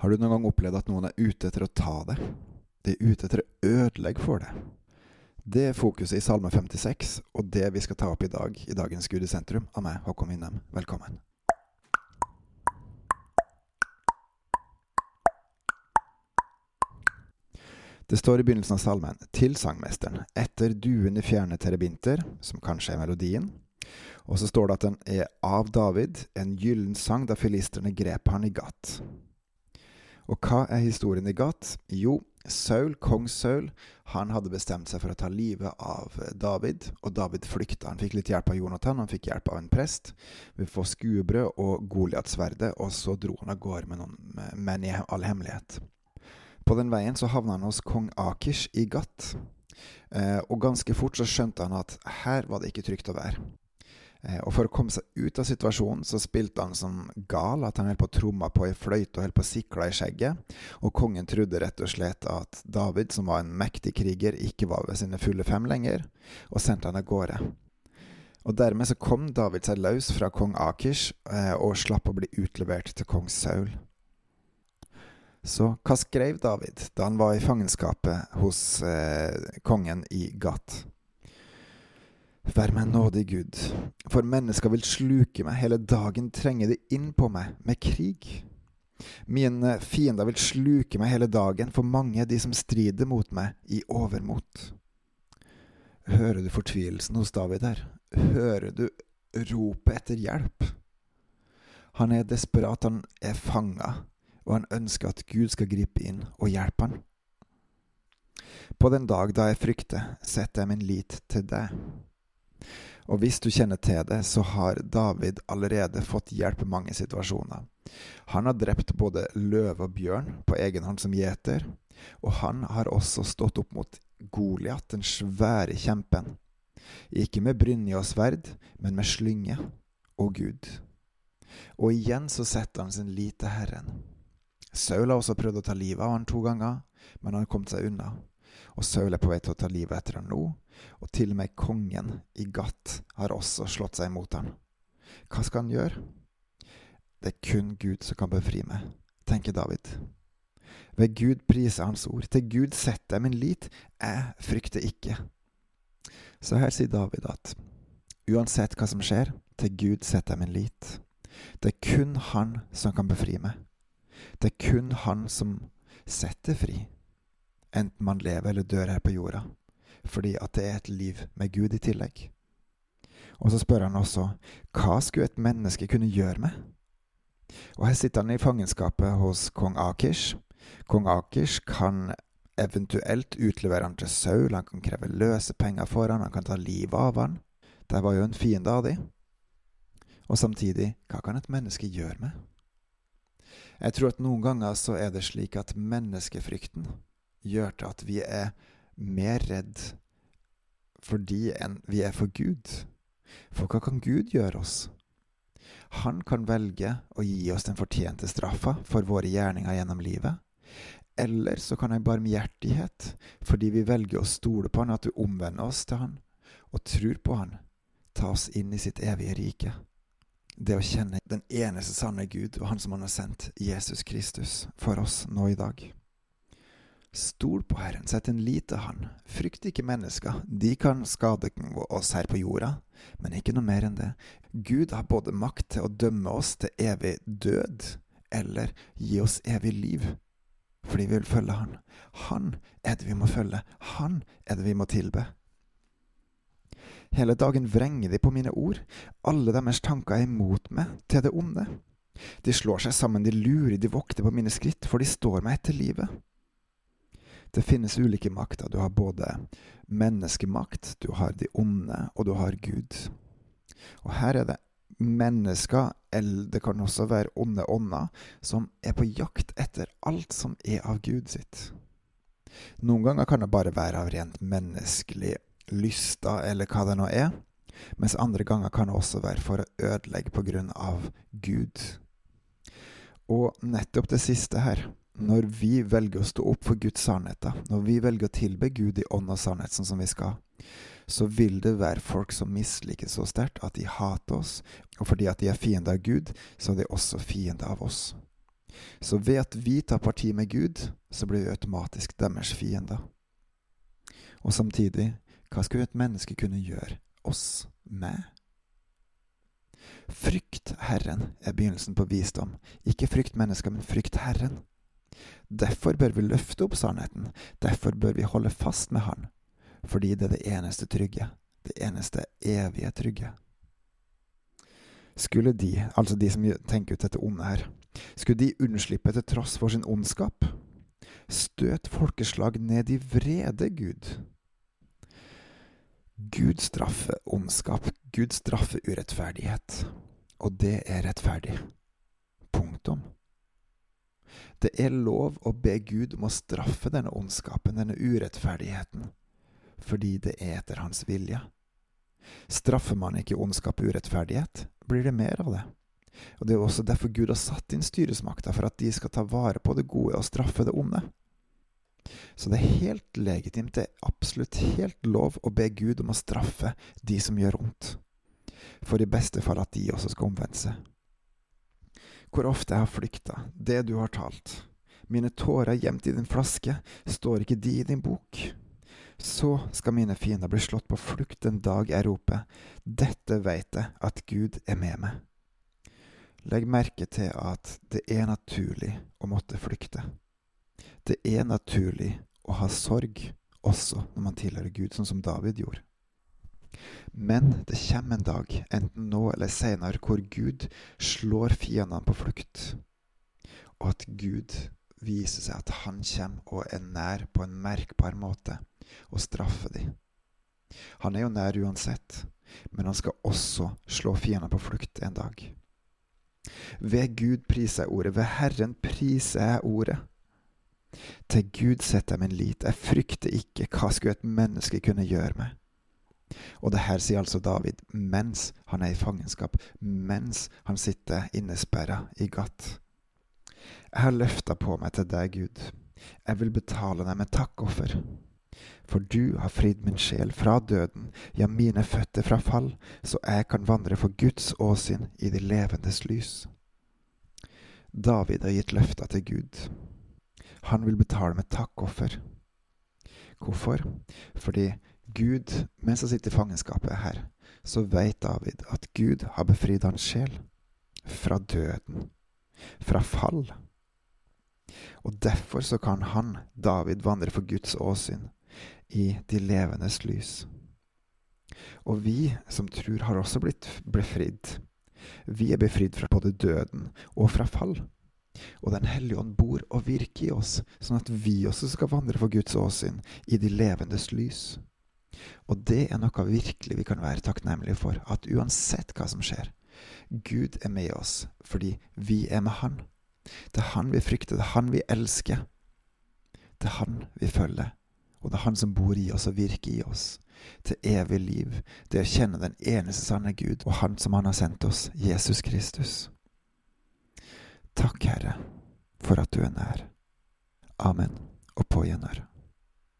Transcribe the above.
Har du noen gang opplevd at noen er ute etter å ta det? De er ute etter å ødelegge for det. Det er fokuset i Salme 56, og det vi skal ta opp i dag i dagens Gud i sentrum av meg, Håkon Winnem. Velkommen. Det står i begynnelsen av salmen til sangmesteren, etter duen i fjerne terebinter, som kanskje er melodien. Og så står det at den er av David, en gyllen sang da filisterne grep han i gatt. Og hva er historien i Gat? Jo, Saul, kong Saul, han hadde bestemt seg for å ta livet av David, og David flykta. Han fikk litt hjelp av Jonathan, han fikk hjelp av en prest. Vi får skuebrød og Goliat-sverdet, og så dro han av gårde med noen menn i all hemmelighet. På den veien så havna han hos kong Akish i Gat. Eh, og ganske fort så skjønte han at her var det ikke trygt å være. Eh, og for å komme seg ut av situasjonen, så spilte han som gal, at han holdt på å tromme på ei fløyte og holdt på å sikle i skjegget. Og kongen trodde rett og slett at David, som var en mektig kriger, ikke var ved sine fulle fem lenger, og sendte han av gårde. Og dermed så kom David seg løs fra kong Akish eh, og slapp å bli utlevert til kong Saul. Så hva skrev David da han var i fangenskapet hos eh, kongen i Gat? Vær meg nådig, Gud, for mennesker vil sluke meg, hele dagen trenger de inn på meg med krig. Mine fiender vil sluke meg hele dagen, for mange er de som strider mot meg i overmot. Hører du fortvilelsen hos David her? Hører du ropet etter hjelp? Han er desperat, han er fanga, og han ønsker at Gud skal gripe inn og hjelpe han. På den dag da jeg frykter, setter jeg min lit til deg. Og hvis du kjenner til det, så har David allerede fått hjelp i mange situasjoner. Han har drept både løve og bjørn på egen hånd som gjeter, og han har også stått opp mot Goliat, den svære kjempen. Ikke med brynje og sverd, men med slynge og Gud. Og igjen så setter han sin lit til Herren. Saul har også prøvd å ta livet av han to ganger, men han kom seg unna. Og Saul er på vei til å ta livet etter ham nå, og til og med kongen i Gat har også slått seg imot ham. Hva skal han gjøre? Det er kun Gud som kan befri meg, tenker David. Ved Gud priser Hans ord. Til Gud setter jeg min lit. Jeg frykter ikke. Så her sier David at uansett hva som skjer, til Gud setter jeg min lit. Det er kun Han som kan befri meg. Det er kun Han som setter fri, enten man lever eller dør her på jorda fordi at det er et liv med Gud i tillegg. Og så spør han også hva skulle et menneske kunne gjøre med? Og her sitter han i fangenskapet hos kong Akish. Kong Akish kan eventuelt utlevere han til Saul, han kan kreve løsepenger for han, han kan ta livet av han. Det var jo en fiende av de. Og samtidig, hva kan et menneske gjøre med? Jeg tror at noen ganger så er det slik at menneskefrykten gjør til at vi er mer redd fordi enn vi er for Gud. For hva kan Gud gjøre oss? Han kan velge å gi oss den fortjente straffa for våre gjerninger gjennom livet. Eller så kan han barmhjertighet, fordi vi velger å stole på han, at vi omvender oss til han og tror på han, ta oss inn i sitt evige rike. Det å kjenne den eneste sanne Gud og Han som han har sendt, Jesus Kristus, for oss nå i dag. Stol på Herren, sett en lit til Han. Frykt ikke mennesker, de kan skade oss her på jorda, men ikke noe mer enn det. Gud har både makt til å dømme oss til evig død, eller gi oss evig liv, fordi vi vil følge Han. Han er det vi må følge, Han er det vi må tilbe. Hele dagen vrenger de på mine ord, alle deres tanker er imot meg, til det onde. De slår seg sammen, de lurer, de vokter på mine skritt, for de står meg etter livet. Det finnes ulike makter. Du har både menneskemakt, du har de onde, og du har Gud. Og her er det mennesker, eller det kan også være onde ånder, som er på jakt etter alt som er av Gud sitt. Noen ganger kan det bare være av rent menneskelig lyster, eller hva det nå er, mens andre ganger kan det også være for å ødelegge på grunn av Gud. Og nettopp det siste her, når vi velger å stå opp for Guds sannheter, når vi velger å tilbe Gud i ånd og sannhet sånn som vi skal, så vil det være folk som misliker så sterkt at de hater oss, og fordi at de er fiender av Gud, så er de også fiender av oss. Så ved at vi tar parti med Gud, så blir vi automatisk deres fiender. Og samtidig, hva skulle et menneske kunne gjøre oss med? Frykt Herren er begynnelsen på visdom. Ikke frykt mennesker, men frykt Herren. Derfor bør vi løfte opp sannheten. Derfor bør vi holde fast med Han. Fordi det er det eneste trygge. Det eneste evige trygge. Skulle de, altså de som tenker ut dette onde her, skulle de unnslippe til tross for sin ondskap? Støt folkeslag ned i vrede, Gud. Gud straffer ondskap, Gud straffer urettferdighet. Og det er rettferdig. Punktum. Det er lov å be Gud om å straffe denne ondskapen, denne urettferdigheten, fordi det er etter hans vilje. Straffer man ikke ondskap og urettferdighet, blir det mer av det. Og Det er også derfor Gud har satt inn styresmakta, for at de skal ta vare på det gode og straffe det onde. Så det er helt legitimt, det er absolutt helt lov å be Gud om å straffe de som gjør vondt, for i beste fall at de også skal omvende seg. Hvor ofte jeg har flykta, det du har talt, mine tårer gjemt i din flaske, står ikke de i din bok? Så skal mine fiender bli slått på flukt den dag jeg roper, dette veit jeg at Gud er med meg. Legg merke til at det er naturlig å måtte flykte. Det er naturlig å ha sorg også når man tilhører Gud, sånn som David gjorde. Men det kommer en dag, enten nå eller senere, hvor Gud slår fiendene på flukt, og at Gud viser seg at han kommer og er nær på en merkbar måte og straffer dem. Han er jo nær uansett, men han skal også slå fiendene på flukt en dag. Ved Gud priser jeg ordet, ved Herren priser jeg ordet. Til Gud setter jeg min lit, jeg frykter ikke, hva skulle et menneske kunne gjøre meg? Og det her sier altså David mens han er i fangenskap, mens han sitter innesperra i gatt. Jeg har løfta på meg til deg, Gud. Jeg vil betale deg med takkoffer. For du har fridd min sjel fra døden, ja, mine føtter fra fall, så jeg kan vandre for Guds åsyn i de levendes lys. David har gitt løfta til Gud. Han vil betale med takkoffer. Hvorfor? Fordi Gud, mens han sitter i fangenskapet her, så vet David at Gud har befridd hans sjel fra døden, fra fall. Og derfor så kan han, David, vandre for Guds åsyn i de levendes lys. Og vi som tror, har også blitt befridd. Vi er befridd fra både døden og fra fall. Og Den hellige ånd bor og virker i oss, sånn at vi også skal vandre for Guds åsyn i de levendes lys. Og det er noe virkelig vi kan være takknemlige for, at uansett hva som skjer, Gud er med oss fordi vi er med Han. Det er Han vi frykter, det er Han vi elsker. Det er Han vi følger. Og det er Han som bor i oss og virker i oss. Til evig liv. Det å kjenne den eneste sanne Gud og Han som Han har sendt oss, Jesus Kristus. Takk, Herre, for at du er nær. Amen og på gjenhør.